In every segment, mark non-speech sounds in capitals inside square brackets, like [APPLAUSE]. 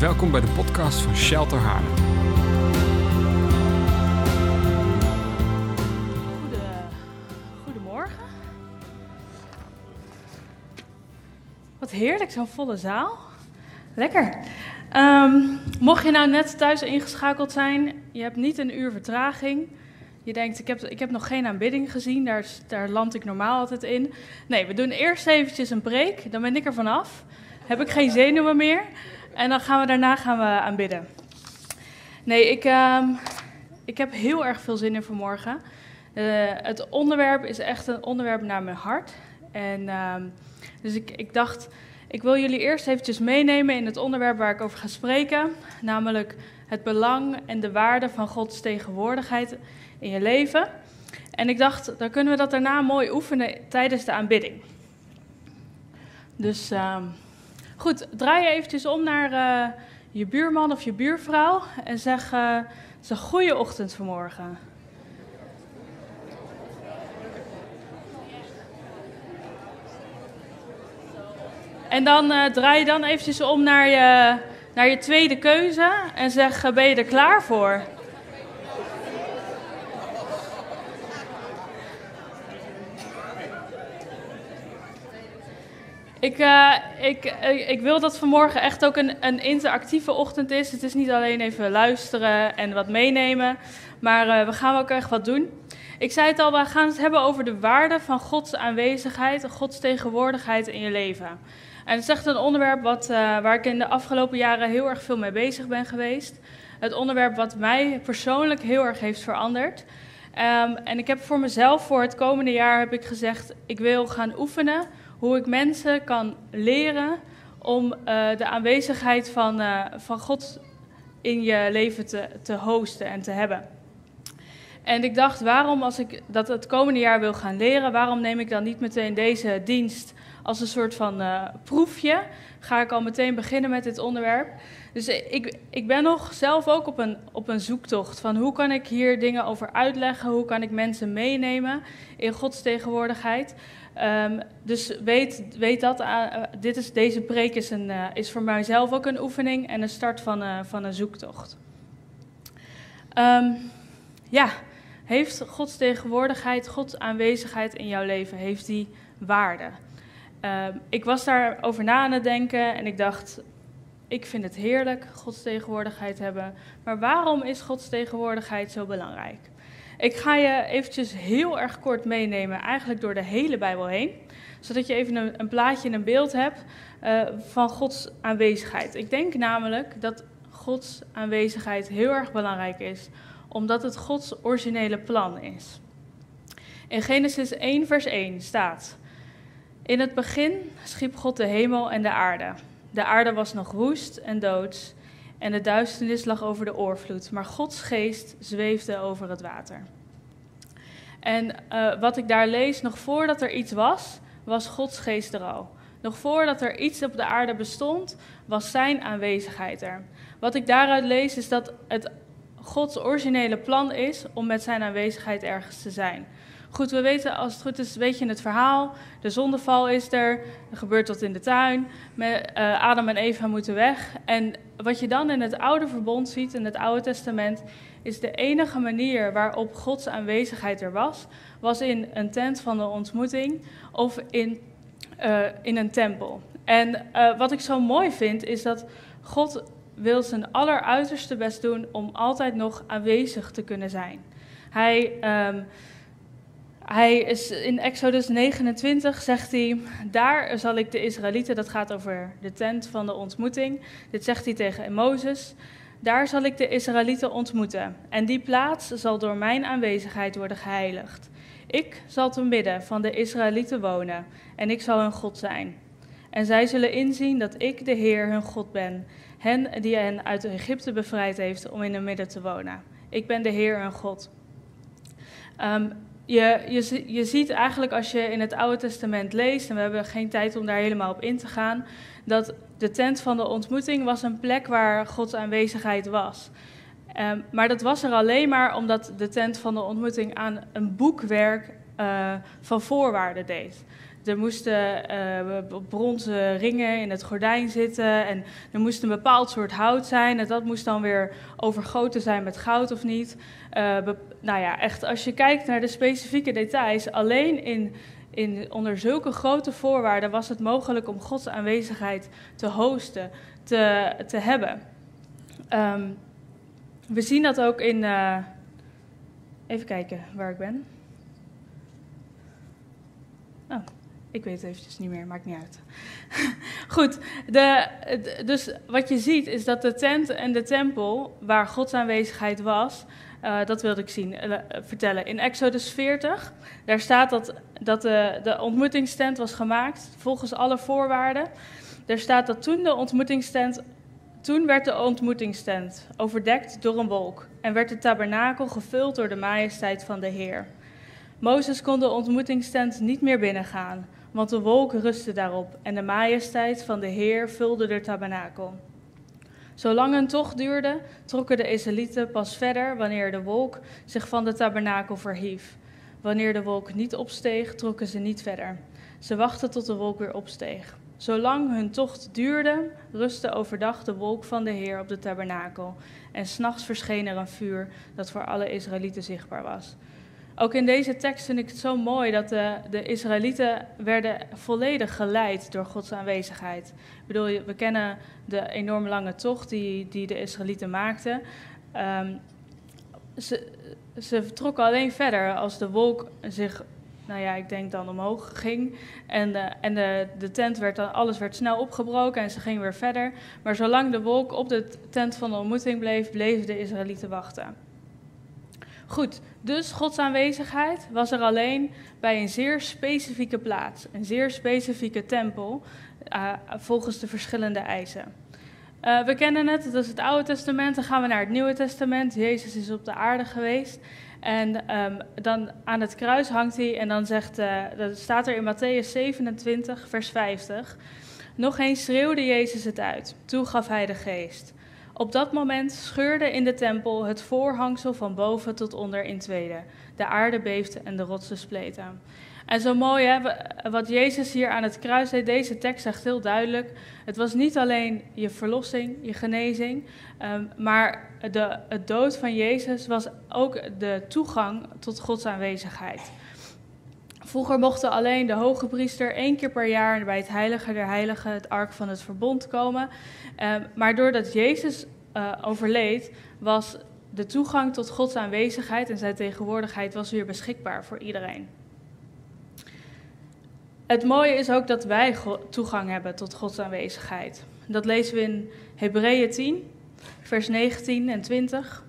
Welkom bij de podcast van Shelter Haarlem. Goede, goedemorgen. Wat heerlijk, zo'n volle zaal. Lekker. Ehm, mocht je nou net thuis ingeschakeld zijn, je hebt niet een uur vertraging. Je denkt, ik heb, ik heb nog geen aanbidding gezien, daar, daar land ik normaal altijd in. Nee, we doen eerst eventjes een break, dan ben ik er vanaf. Heb ik geen zenuwen meer. En dan gaan we daarna gaan we aanbidden. Nee, ik, ehm, ik heb heel erg veel zin in vanmorgen. Uh, het onderwerp is echt een onderwerp naar mijn hart. En ehm, dus ik, ik dacht, ik wil jullie eerst eventjes meenemen in het onderwerp waar ik over ga spreken. Namelijk het belang en de waarde van Gods tegenwoordigheid in je leven. En ik dacht, dan kunnen we dat daarna mooi oefenen tijdens de aanbidding. Dus uh, goed, draai je eventjes om naar uh, je buurman of je buurvrouw en zeg, uh, goeie ochtend vanmorgen. En dan uh, draai je dan eventjes om naar je, naar je tweede keuze en zeg, ben je er klaar voor? Ik, uh, ik, ik, wil dat vanmorgen echt ook een, een, interactieve ochtend is. Het is niet alleen even luisteren en wat meenemen, maar uh, we gaan ook echt wat doen. Ik zei het al, we gaan het hebben over de waarde van Gods aanwezigheid, Gods tegenwoordigheid in je leven. En het is echt een onderwerp wat, waar ik in de afgelopen jaren heel erg veel mee bezig ben geweest. Het onderwerp wat mij persoonlijk heel erg heeft veranderd. Um, en ik heb voor mezelf voor het komende jaar heb ik gezegd, ik wil gaan oefenen hoe ik mensen kan leren om uh, de aanwezigheid van, uh, van God in je leven te, te hosten en te hebben. En ik dacht, waarom als ik dat het komende jaar wil gaan leren, waarom neem ik dan niet meteen deze dienst als een soort van uh, proefje? Ga ik al meteen beginnen met dit onderwerp. Dus ik, ik ben nog zelf ook op een, op een zoektocht van hoe kan ik hier dingen over uitleggen, hoe kan ik mensen meenemen in Gods tegenwoordigheid. Um, dus weet, weet dat, uh, dit is, deze preek is, een, uh, is voor mijzelf ook een oefening en een start van, uh, van een zoektocht. Um, ja, heeft Gods tegenwoordigheid, Gods aanwezigheid in jouw leven, heeft die waarde? Um, ik was daarover na aan het denken en ik dacht, ik vind het heerlijk Gods tegenwoordigheid hebben, maar waarom is Gods tegenwoordigheid zo belangrijk? Ik ga je eventjes heel erg kort meenemen, eigenlijk door de hele Bijbel heen, zodat je even een, een plaatje en een beeld hebt uh, van Gods aanwezigheid. Ik denk namelijk dat Gods aanwezigheid heel erg belangrijk is, omdat het Gods originele plan is. In Genesis 1, vers 1 staat: In het begin schiep God de hemel en de aarde. De aarde was nog woest en doods en de duisternis lag over de oorvloed, maar Gods geest zweefde over het water. En uh, wat ik daar lees, nog voordat er iets was, was Gods geest er al. Nog voordat er iets op de aarde bestond, was zijn aanwezigheid er. Wat ik daaruit lees, is dat het Gods originele plan is om met zijn aanwezigheid ergens te zijn. Goed, we weten, als het goed is, weet je het verhaal. De zondeval is er, er gebeurt wat in de tuin. Met, uh, Adam en Eva moeten weg. En wat je dan in het oude verbond ziet, in het oude testament, is de enige manier waarop Gods aanwezigheid er was, was in een tent van de ontmoeting of in, uh, in een tempel. En uh, wat ik zo mooi vind, is dat God wil zijn alleruiterste best doen om altijd nog aanwezig te kunnen zijn. Hij... Um, hij is in Exodus 29 zegt hij: Daar zal ik de Israëlieten, dat gaat over de tent van de ontmoeting. Dit zegt hij tegen Mozes: Daar zal ik de Israëlieten ontmoeten. En die plaats zal door mijn aanwezigheid worden geheiligd. Ik zal te midden van de Israëlieten wonen en ik zal hun God zijn. En zij zullen inzien dat ik de Heer hun God ben, hen die hen uit Egypte bevrijd heeft om in hun midden te wonen. Ik ben de Heer hun God. Um, je, je, je ziet eigenlijk als je in het Oude Testament leest, en we hebben geen tijd om daar helemaal op in te gaan, dat de tent van de ontmoeting was een plek waar Gods aanwezigheid was. Um, maar dat was er alleen maar omdat de tent van de ontmoeting aan een boekwerk uh, van voorwaarden deed. Er moesten uh, bronzen ringen in het gordijn zitten en er moest een bepaald soort hout zijn en dat moest dan weer overgoten zijn met goud of niet. Uh, nou ja, echt als je kijkt naar de specifieke details, alleen in, in, onder zulke grote voorwaarden was het mogelijk om Gods aanwezigheid te hosten, te, te hebben. Um, we zien dat ook in. Uh, even kijken waar ik ben. Oh, ik weet het eventjes niet meer, maakt niet uit. [LAUGHS] Goed, de, dus wat je ziet is dat de tent en de tempel, waar Gods aanwezigheid was, uh, dat wilde ik zien, uh, vertellen. In Exodus 40, daar staat dat, dat de, de ontmoetingstent was gemaakt volgens alle voorwaarden. Daar staat dat toen de ontmoetingstent toen werd de ontmoetingstent overdekt door een wolk en werd de tabernakel gevuld door de majesteit van de Heer. Mozes kon de ontmoetingstent niet meer binnengaan, want de wolk rustte daarop en de majesteit van de Heer vulde de tabernakel. Zolang een tocht duurde, trokken de Israëlieten pas verder wanneer de wolk zich van de tabernakel verhief. Wanneer de wolk niet opsteeg, trokken ze niet verder. Ze wachten tot de wolk weer opsteeg. Zolang hun tocht duurde, rustte overdag de wolk van de Heer op de tabernakel. En s'nachts verscheen er een vuur dat voor alle Israëlieten zichtbaar was. Ook in deze tekst vind ik het zo mooi dat de, de Israëlieten werden volledig geleid door Gods aanwezigheid. Ik bedoel, we kennen de enorm lange tocht die, die de Israëlieten maakten. Um, ze, ze vertrokken alleen verder als de wolk zich nou ja, ik denk dan omhoog ging. En, de, en de, de tent werd dan, alles werd snel opgebroken en ze gingen weer verder. Maar zolang de wolk op de tent van de ontmoeting bleef, bleven de Israëlieten wachten. Goed, dus Gods aanwezigheid was er alleen bij een zeer specifieke plaats, een zeer specifieke tempel, uh, volgens de verschillende eisen. Uh, we kennen het, dat is het Oude Testament. Dan gaan we naar het Nieuwe Testament. Jezus is op de aarde geweest. En um, dan aan het kruis hangt hij en dan zegt, uh, dat staat er in Matthäus 27, vers 50. Nog eens schreeuwde Jezus het uit. Toen gaf hij de geest. Op dat moment scheurde in de tempel het voorhangsel van boven tot onder in tweeën. De aarde beefde en de rotsen spleten. En zo mooi, hè, wat Jezus hier aan het kruis deed, deze tekst zegt heel duidelijk. Het was niet alleen je verlossing, je genezing, um, maar de, dood van Jezus was ook de toegang tot Gods aanwezigheid. Vroeger mochten alleen de hoge priester één keer per jaar bij het heilige der heiligen, het ark van het verbond, komen. Um, maar doordat Jezus uh, overleed, was de toegang tot Gods aanwezigheid en zijn tegenwoordigheid was weer beschikbaar voor iedereen. Het mooie is ook dat wij toegang hebben tot Gods aanwezigheid. Dat lezen we in Hebreeën 10, vers 19 en 20.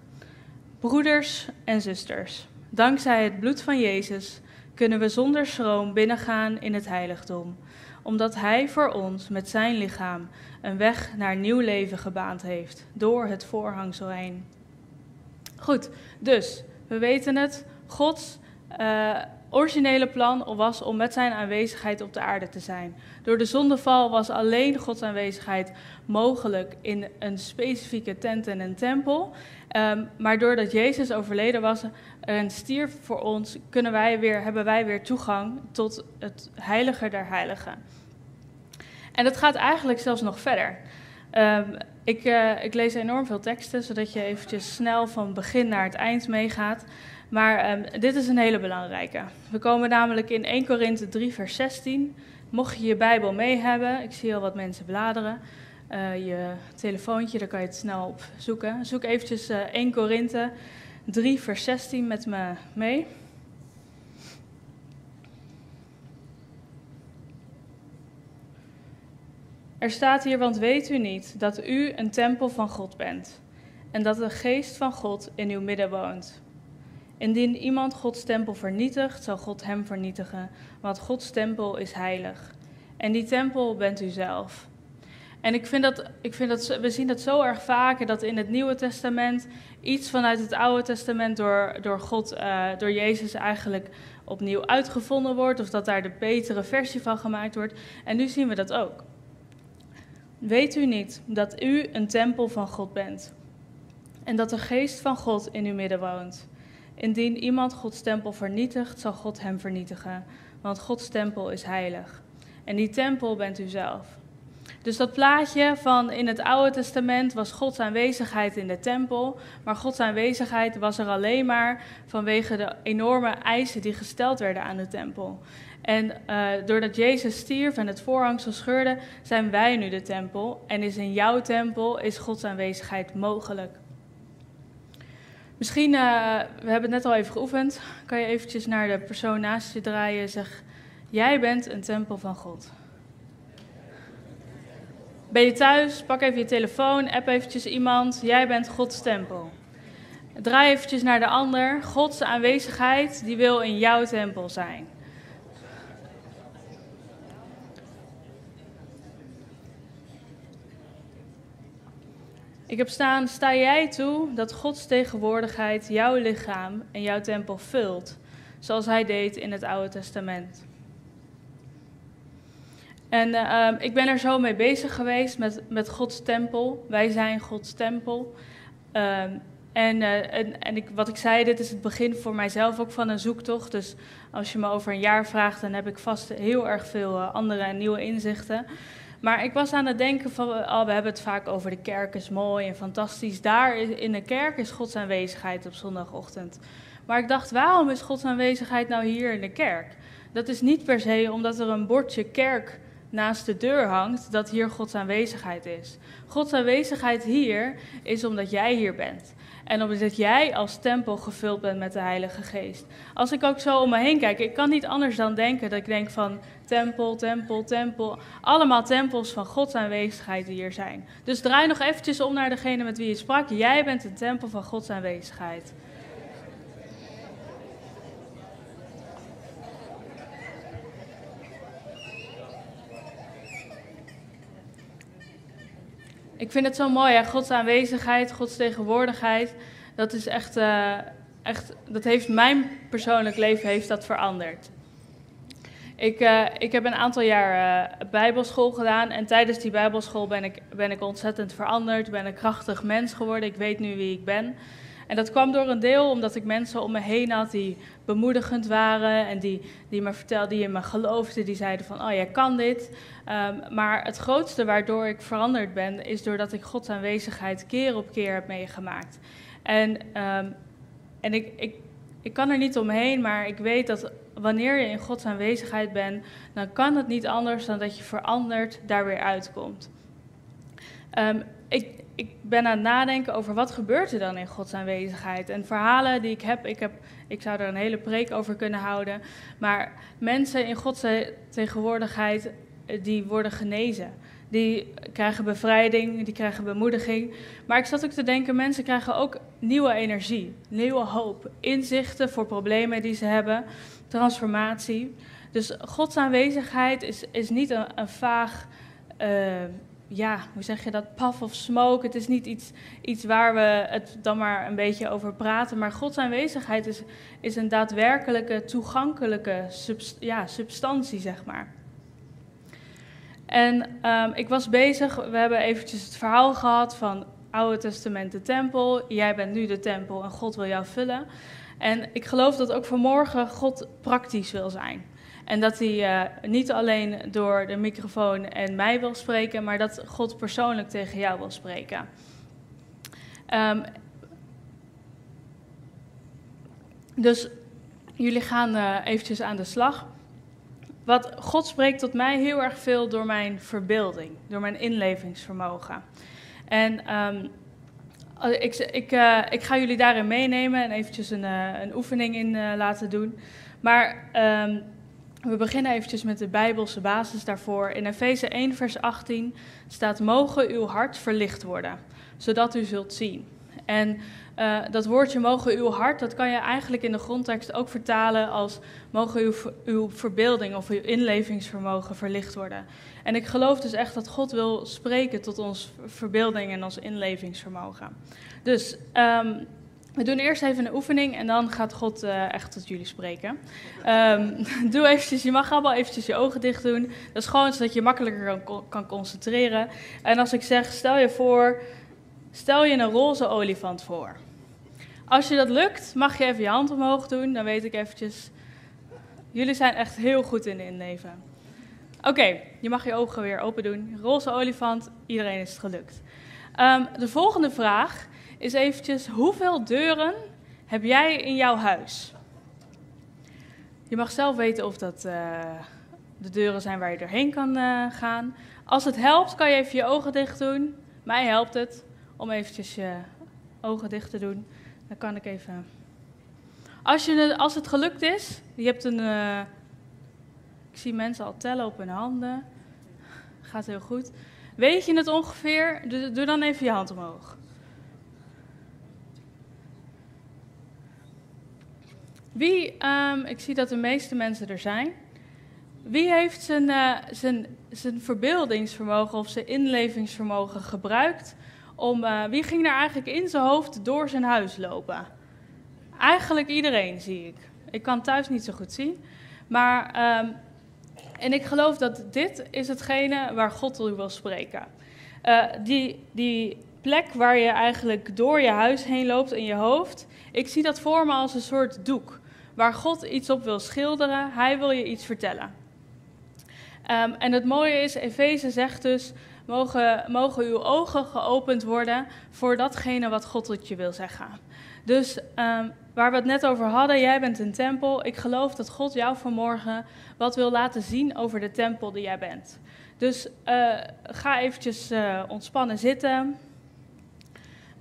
Broeders en zusters, dankzij het bloed van Jezus kunnen we zonder schroom binnengaan in het heiligdom, omdat Hij voor ons met zijn lichaam een weg naar nieuw leven gebaand heeft, door het voorhangsel heen. Goed, dus we weten het, Gods uh, originele plan was om met zijn aanwezigheid op de aarde te zijn. Door de zondeval was alleen Gods aanwezigheid mogelijk in een specifieke tent en een tempel. Um, maar doordat Jezus overleden was en stierf voor ons, kunnen wij weer, hebben wij weer toegang tot het heilige der heiligen. En dat gaat eigenlijk zelfs nog verder. Um, ik, uh, ik, lees enorm veel teksten, zodat je eventjes snel van begin naar het eind meegaat. Maar um, dit is een hele belangrijke. We komen namelijk in 1 Korinthe 3, vers 16. Mocht je je Bijbel mee hebben, ik zie al wat mensen bladeren. Uh, je telefoontje, daar kan je het snel op zoeken. Zoek eventjes uh, 1 Korinthe 3, vers 16 met me mee. Er staat hier, want weet u niet dat u een tempel van God bent en dat de geest van God in uw midden woont. Indien iemand Gods tempel vernietigt, zal God hem vernietigen, want Gods tempel is heilig. En die tempel bent u zelf. En ik vind dat, ik vind dat we zien dat zo erg vaker dat in het Nieuwe Testament iets vanuit het Oude Testament door, door God, uh, door Jezus eigenlijk opnieuw uitgevonden wordt, of dat daar de betere versie van gemaakt wordt. En nu zien we dat ook. Weet u niet dat u een tempel van God bent en dat de geest van God in uw midden woont? Indien iemand Gods tempel vernietigt, zal God hem vernietigen, want Gods tempel is heilig. En die tempel bent u zelf. Dus dat plaatje van in het Oude Testament was Gods aanwezigheid in de tempel, maar Gods aanwezigheid was er alleen maar vanwege de enorme eisen die gesteld werden aan de tempel. En uh, doordat Jezus stierf en het voorhangsel scheurde, zijn wij nu de tempel. En is in jouw tempel is Gods aanwezigheid mogelijk. Misschien, uh, we hebben het net al even geoefend, kan je eventjes naar de persoon naast je draaien en zeg, jij bent een tempel van God. Ben je thuis, pak even je telefoon, app eventjes iemand, jij bent Gods tempel. Draai eventjes naar de ander, Gods aanwezigheid, die wil in jouw tempel zijn. Ik heb staan, sta jij toe dat Gods tegenwoordigheid jouw lichaam en jouw tempel vult, zoals hij deed in het Oude Testament. En uh, ik ben er zo mee bezig geweest met, met Gods tempel. Wij zijn Gods tempel. Uh, en, uh, en, en ik, wat ik zei, dit is het begin voor mijzelf ook van een zoektocht. Dus als je me over een jaar vraagt, dan heb ik vast heel erg veel eh, andere en nieuwe inzichten. Maar ik was aan het denken van, oh, we hebben het vaak over de kerk is mooi en fantastisch. Daar in de kerk is Gods aanwezigheid op zondagochtend. Maar ik dacht, waarom is Gods aanwezigheid nou hier in de kerk? Dat is niet per se omdat er een bordje kerk naast de deur hangt, dat hier Gods aanwezigheid is. Gods aanwezigheid hier is omdat jij hier bent. En omdat jij als tempel gevuld bent met de Heilige Geest. Als ik ook zo om me heen kijk, ik kan niet anders dan denken dat ik denk van tempel, tempel, tempel. Allemaal tempels van Gods aanwezigheid die hier zijn. Dus draai nog eventjes om naar degene met wie je sprak. Jij bent een tempel van Gods aanwezigheid. Ik vind het zo mooi, hè? Gods aanwezigheid, Gods tegenwoordigheid. Dat is echt, uh, echt, dat heeft mijn persoonlijk leven heeft dat veranderd. Ik, uh, ik heb een aantal jaar uh, bijbelschool gedaan en tijdens die bijbelschool ben ik, ben ik ontzettend veranderd, ben een krachtig mens geworden. Ik weet nu wie ik ben. En dat kwam door een deel omdat ik mensen om me heen had die bemoedigend waren en die, die me vertelden, die in me geloofden, die zeiden van, oh jij kan dit. Um, maar het grootste waardoor ik veranderd ben, is doordat ik Gods aanwezigheid keer op keer heb meegemaakt. En, um, en ik, ik kan er niet omheen, maar ik weet dat wanneer je in Gods aanwezigheid bent, dan kan het niet anders dan dat je veranderd daar weer uitkomt. Um, ik, ik ben aan het nadenken over wat gebeurt er dan in Gods aanwezigheid. En verhalen die ik heb, ik, heb, ik zou er een hele preek over kunnen houden. Maar mensen in Gods tegenwoordigheid, eh, die worden genezen. Die krijgen bevrijding, die krijgen bemoediging. Maar ik zat ook te denken, mensen krijgen ook nieuwe energie, nieuwe hoop, inzichten voor problemen die ze hebben, transformatie. Dus Gods aanwezigheid is, is niet een, vaag... Uh, ja, hoe zeg je dat, puff of smoke. Het is niet iets, iets waar we het dan maar een beetje over praten. Maar Gods aanwezigheid is, is een daadwerkelijke, toegankelijke ja, substantie, zeg maar. En um, ik was bezig, we hebben eventjes het verhaal gehad van Oude Testament de tempel. Jij bent nu de tempel en God wil jou vullen. En ik geloof dat ook vanmorgen God praktisch wil zijn. En dat hij uh, niet alleen door de microfoon en mij wil spreken, maar dat God persoonlijk tegen jou wil spreken. Um, dus jullie gaan uh, eventjes aan de slag. Wat God spreekt tot mij heel erg veel door mijn verbeelding, door mijn inlevingsvermogen. En um, ik, ik, uh, ik ga jullie daarin meenemen en eventjes een, een oefening in laten doen. Maar um, we beginnen eventjes met de Bijbelse basis daarvoor. In Efeze 1, vers 18 staat: Mogen uw hart verlicht worden, zodat u zult zien. En uh, dat woordje mogen uw hart, dat kan je eigenlijk in de grondtekst ook vertalen als mogen uw, uw verbeelding of uw inlevingsvermogen verlicht worden. En ik geloof dus echt dat God wil spreken tot ons verbeelding en ons inlevingsvermogen. Dus um, we doen eerst even een oefening en dan gaat God uh, echt tot jullie spreken. Um, [LAUGHS] doe eventjes, je mag allemaal eventjes je ogen dicht doen. Dat is gewoon zodat je makkelijker kan, kan concentreren. En als ik zeg, stel je voor, stel je een roze olifant voor. Als je dat lukt, mag je even je hand omhoog doen. Dan weet ik eventjes, Jullie zijn echt heel goed in inleven. Oké, je mag je ogen weer open doen. Roze olifant, iedereen is het gelukt. Um, de volgende vraag is eventjes, hoeveel deuren heb jij in jouw huis? Je mag zelf weten of dat uh, de deuren zijn waar je doorheen kan uh, gaan. Als het helpt, kan je even je ogen dicht doen. Mij helpt het om eventjes je ogen dicht te doen. Dan kan ik even... Als, je, als het gelukt is, je hebt een... Uh, ik zie mensen al tellen op hun handen. Gaat heel goed. Weet je het ongeveer? Doe, dan even je hand omhoog. Wie, um, ik zie dat de meeste mensen er zijn. Wie heeft zijn, uh, zijn, zijn verbeeldingsvermogen of zijn inlevingsvermogen gebruikt om. Uh, wie ging er eigenlijk in zijn hoofd door zijn huis lopen? Eigenlijk iedereen, zie ik. Ik kan thuis niet zo goed zien. Maar. Um, en ik geloof dat dit is hetgene waar God u wil spreken. Uh, die, die plek waar je eigenlijk door je huis heen loopt in je hoofd. Ik zie dat voor me als een soort doek. Waar God iets op wil schilderen. Hij wil je iets vertellen. Um, en het mooie is, Efeze zegt dus, mogen, mogen uw ogen geopend worden voor datgene wat God tot je wil zeggen. Dus um, waar we het net over hadden, jij bent een tempel. Ik geloof dat God jou vanmorgen wat wil laten zien over de tempel die jij bent. Dus uh, ga eventjes uh, ontspannen zitten.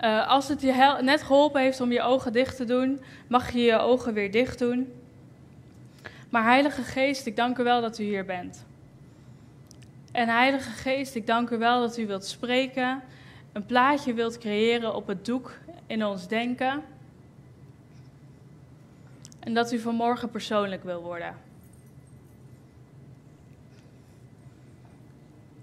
Uh, als het je net geholpen heeft om je ogen dicht te doen, mag je je ogen weer dicht doen. Maar Heilige Geest, ik dank u wel dat u hier bent. En Heilige Geest, ik dank u wel dat u wilt spreken, een plaatje wilt creëren op het doek in ons denken. En dat u vanmorgen persoonlijk wil worden.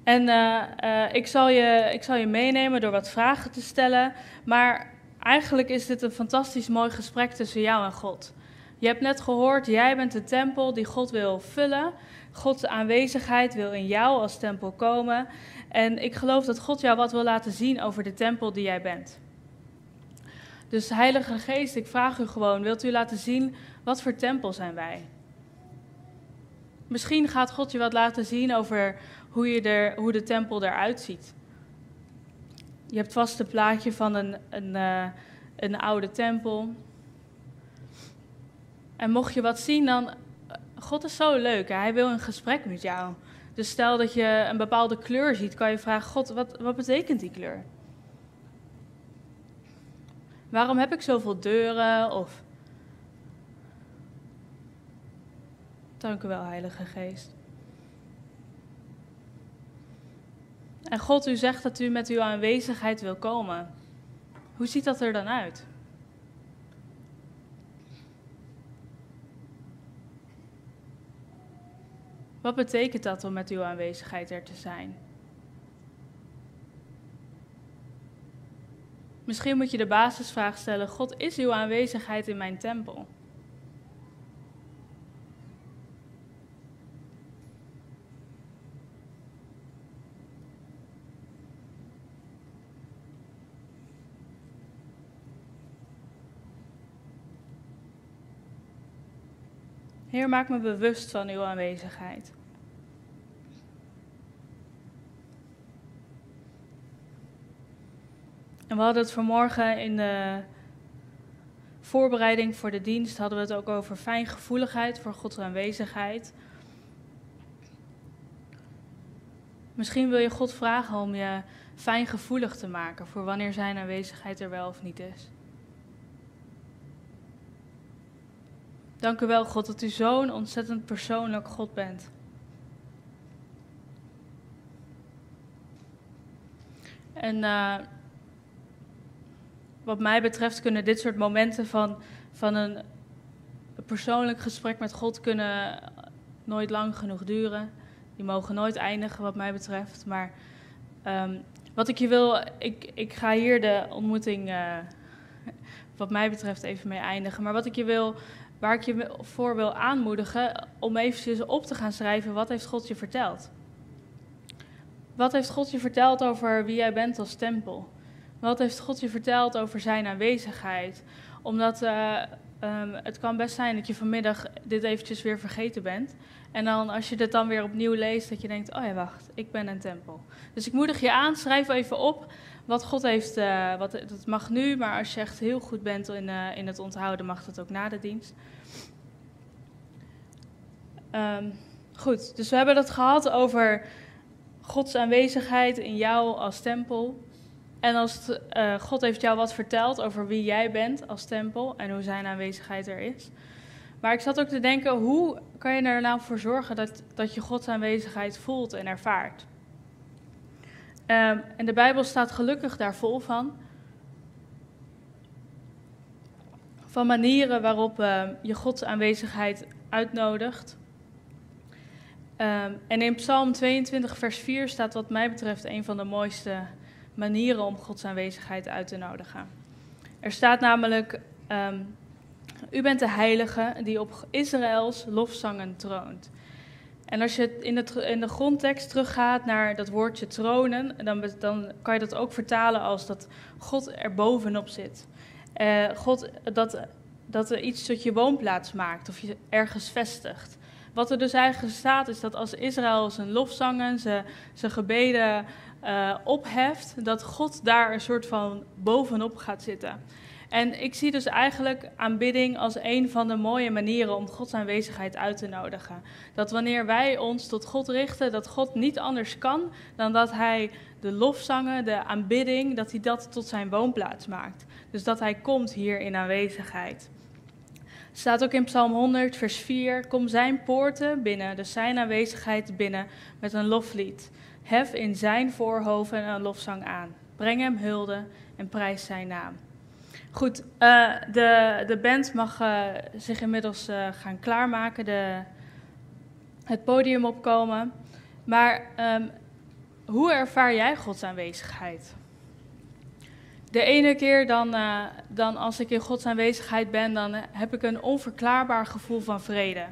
En uh, uh, ik, zal je, ik zal je meenemen door wat vragen te stellen. Maar eigenlijk is dit een fantastisch mooi gesprek tussen jou en God. Je hebt net gehoord, jij bent de tempel die God wil vullen. Gods aanwezigheid wil in jou als tempel komen. En ik geloof dat God jou wat wil laten zien over de tempel die jij bent. Dus Heilige Geest, ik vraag u gewoon, wilt u laten zien wat voor tempel zijn wij? Misschien gaat God je wat laten zien over hoe, je er, hoe de tempel eruit ziet. Je hebt vast een plaatje van een, een, uh, een oude tempel. En mocht je wat zien, dan. God is zo leuk. Hè? Hij wil een gesprek met jou. Dus stel dat je een bepaalde kleur ziet, kan je vragen: God, wat, wat betekent die kleur? Waarom heb ik zoveel deuren? Of. Dank u wel, Heilige Geest. En God, u zegt dat u met uw aanwezigheid wil komen. Hoe ziet dat er dan uit? Wat betekent dat om met uw aanwezigheid er te zijn? Misschien moet je de basisvraag stellen: God, is uw aanwezigheid in mijn tempel? Heer, maak me bewust van uw aanwezigheid. En we hadden het vanmorgen in de voorbereiding voor de dienst hadden we het ook over fijngevoeligheid voor Gods aanwezigheid. Misschien wil je God vragen om je fijngevoelig te maken voor wanneer zijn aanwezigheid er wel of niet is. Dank u wel, God, dat u zo'n ontzettend persoonlijk God bent. En uh, wat mij betreft kunnen dit soort momenten van, van een persoonlijk gesprek met God kunnen nooit lang genoeg duren. Die mogen nooit eindigen, wat mij betreft. Maar um, wat ik je wil, ik, ik ga hier de ontmoeting, uh, wat mij betreft, even mee eindigen. Maar wat ik je wil waar ik je voor wil aanmoedigen om eventjes op te gaan schrijven wat heeft God je verteld. Wat heeft God je verteld over wie jij bent als tempel? Wat heeft God je verteld over zijn aanwezigheid? Omdat uh, ehm, het kan best zijn dat je vanmiddag dit eventjes weer vergeten bent. En dan als je dit dan weer opnieuw leest, dat je denkt, oh ja, wacht, ik ben een tempel. Dus ik moedig je aan, schrijf even op wat God heeft, uh, wat, dat mag nu, maar als je echt heel goed bent in, uh, in het onthouden, mag dat ook na de dienst. Um, goed, dus we hebben het gehad over Gods aanwezigheid in jou als tempel. En als uh, God heeft jou wat verteld over wie jij bent als tempel en hoe zijn aanwezigheid er is. Maar ik zat ook te denken, hoe kan je er nou voor zorgen dat, dat je Gods aanwezigheid voelt en ervaart? Um, en de Bijbel staat gelukkig daar vol van. Van manieren waarop uh, je Gods aanwezigheid uitnodigt. Um, en in Psalm 22, vers 4 staat wat mij betreft een van de mooiste manieren om Gods aanwezigheid uit te nodigen. Er staat namelijk: U bent de heilige die op Israëls lofzangen troont. En als je in de, in de grondtekst teruggaat naar dat woordje tronen, dan, dan kan je dat ook vertalen als dat God er bovenop zit. Uh, God, dat, dat er iets tot je woonplaats maakt of je ergens vestigt. Wat er dus eigenlijk staat is dat als Israël zijn lofzangen, zijn, zijn gebeden uh, opheft, dat God daar een soort van bovenop gaat zitten. En ik zie dus eigenlijk aanbidding als een van de mooie manieren om Gods aanwezigheid uit te nodigen. Dat wanneer wij ons tot God richten, dat God niet anders kan dan dat Hij de lofzangen, de aanbidding, dat Hij dat tot zijn woonplaats maakt. Dus dat Hij komt hier in aanwezigheid. Staat ook in Psalm 100, vers 4: Kom zijn poorten binnen, dus zijn aanwezigheid binnen, met een loflied. Hef in zijn voorhoven een lofzang aan. Breng hem hulde en prijs zijn naam. Goed, uh, de, de band mag uh, zich inmiddels uh, gaan klaarmaken, de, het podium opkomen. Maar um, hoe ervaar jij Gods aanwezigheid? De ene keer dan, dan als ik in Gods aanwezigheid ben, dan heb ik een onverklaarbaar gevoel van vrede.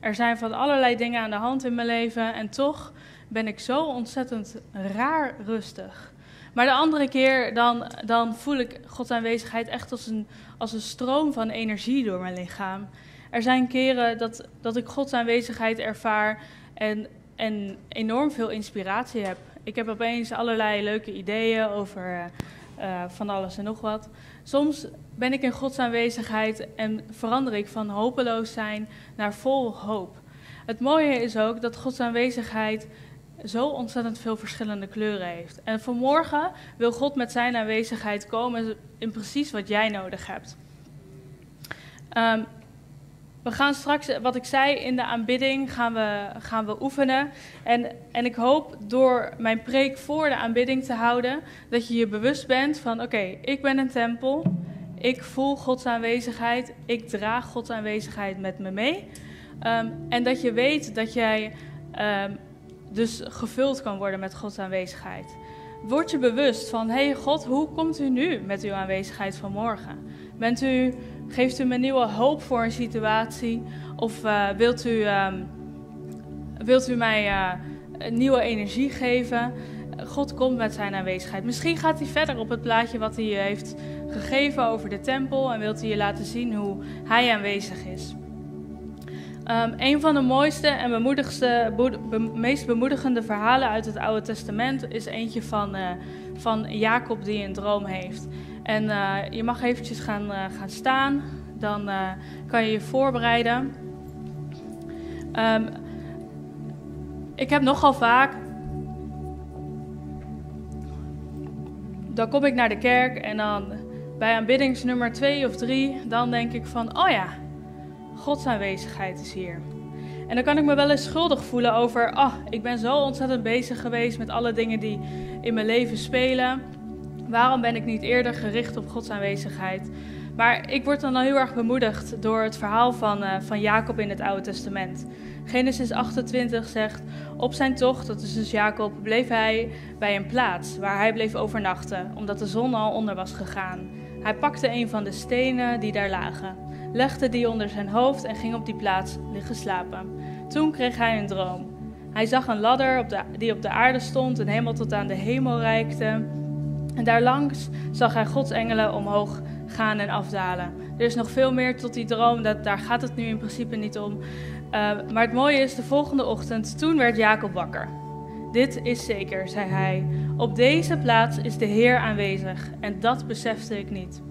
Er zijn van allerlei dingen aan de hand in mijn leven en toch ben ik zo ontzettend raar rustig. Maar de andere keer dan, dan voel ik Gods aanwezigheid echt als een, als een stroom van energie door mijn lichaam. Er zijn keren dat, dat ik Gods aanwezigheid ervaar en, en enorm veel inspiratie heb. Ik heb opeens allerlei leuke ideeën over uh, van alles en nog wat. Soms ben ik in Gods aanwezigheid en verander ik van hopeloos zijn naar vol hoop. Het mooie is ook dat Gods aanwezigheid zo ontzettend veel verschillende kleuren heeft. En vanmorgen wil God met zijn aanwezigheid komen in precies wat jij nodig hebt. Um, we gaan straks, wat ik zei, in de aanbidding gaan we, gaan we oefenen. En, en ik hoop door mijn preek voor de aanbidding te houden, dat je je bewust bent van, oké, ik ben een tempel. Ik voel Gods aanwezigheid. Ik draag Gods aanwezigheid met me mee. Um, en dat je weet dat jij um, dus gevuld kan worden met Gods aanwezigheid. Word je bewust van, hey God, hoe komt u nu met uw aanwezigheid van morgen? Bent u, geeft u me nieuwe hoop voor een situatie? Of uh, wilt, u, uh, wilt u mij uh, nieuwe energie geven? God komt met zijn aanwezigheid. Misschien gaat hij verder op het plaatje wat hij heeft gegeven over de tempel en wilt hij je laten zien hoe hij aanwezig is. Um, een van de mooiste en bemoedigste, be, meest bemoedigende verhalen uit het Oude Testament is eentje van, uh, van Jacob die een droom heeft. En uh, je mag eventjes gaan, uh, gaan staan, dan kan je je voorbereiden. Um, ik heb nogal vaak. Dan kom ik naar de kerk en dan bij aanbiddingsnummer 2 of 3, dan denk ik van, oh ja, Gods aanwezigheid is hier. En dan kan ik me wel eens schuldig voelen over, ah, ik ben zo ontzettend bezig geweest met alle dingen die in mijn leven spelen. Waarom ben ik niet eerder gericht op Gods aanwezigheid? Maar ik word dan al heel erg bemoedigd door het verhaal van, uh, van Jacob in het Oude Testament. Genesis 28 zegt: Op zijn tocht, dat is dus Jacob, bleef hij bij een plaats waar hij bleef overnachten, omdat de zon al onder was gegaan. Hij pakte een van de stenen die daar lagen legde die onder zijn hoofd en ging op die plaats liggen slapen. Toen kreeg hij een droom. Hij zag een ladder op de, die op de aarde stond en helemaal tot aan de hemel reikte. En daarlangs zag hij Gods engelen omhoog gaan en afdalen. Er is nog veel meer tot die droom, dat, daar gaat het nu in principe niet om. Uh, maar het mooie is, de volgende ochtend, toen werd Jacob wakker. Dit is zeker, zei hij. Op deze plaats is de Heer aanwezig en dat besefte ik niet.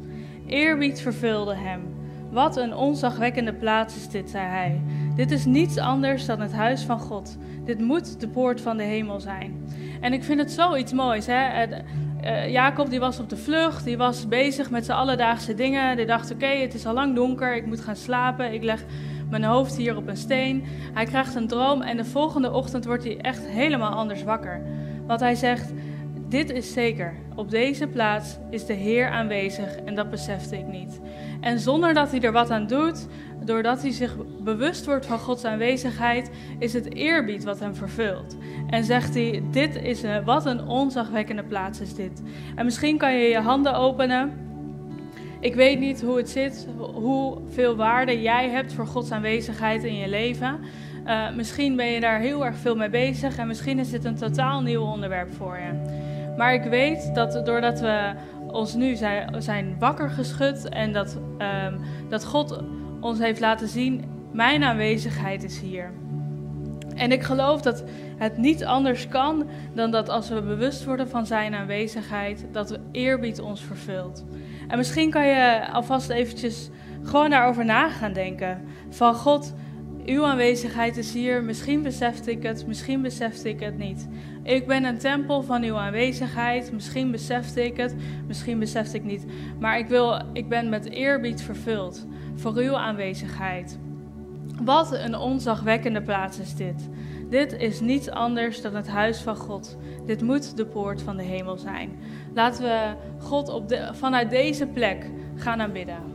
Eerbied vervulde hem. Wat een onzagwekkende plaats is dit, zei hij. Dit is niets anders dan het huis van God. Dit moet de poort van de hemel zijn. En ik vind het zoiets moois. Hè? Uh, Jacob die was op de vlucht, die was bezig met zijn alledaagse dingen. Die dacht, oké, het is al lang donker, ik moet gaan slapen. Ik leg mijn hoofd hier op een steen. Hij krijgt een droom en de volgende ochtend wordt hij echt helemaal anders wakker. Want hij zegt, dit is zeker, op deze plaats is de Heer aanwezig en dat besefte ik niet. En zonder dat hij er wat aan doet, doordat hij zich bewust wordt van Gods aanwezigheid, is het eerbied wat hem vervult. En zegt hij: Dit is een, wat een onzagwekkende plaats is dit. En misschien kan je je handen openen. Ik weet niet hoe het zit, hoeveel waarde jij hebt voor Gods aanwezigheid in je leven. Uh, misschien ben je daar heel erg veel mee bezig en misschien is dit een totaal nieuw onderwerp voor je. Maar ik weet dat doordat we ons nu zijn, zijn wakker geschud en dat, um, dat God ons heeft laten zien, mijn aanwezigheid is hier. En ik geloof dat het niet anders kan dan dat als we bewust worden van zijn aanwezigheid, dat we eerbied ons vervult. En misschien kan je alvast eventjes gewoon daarover na gaan denken. Van God, uw aanwezigheid is hier. Misschien besefte ik het, misschien besefte ik het niet. Ik ben een tempel van uw aanwezigheid. Misschien besefte ik het, misschien besefte ik niet. Maar ik, wil, ik ben met eerbied vervuld voor uw aanwezigheid. Wat een onzagwekkende plaats is dit. Dit is niets anders dan het huis van God. Dit moet de poort van de hemel zijn. Laten we God op de, vanuit deze plek gaan aanbidden.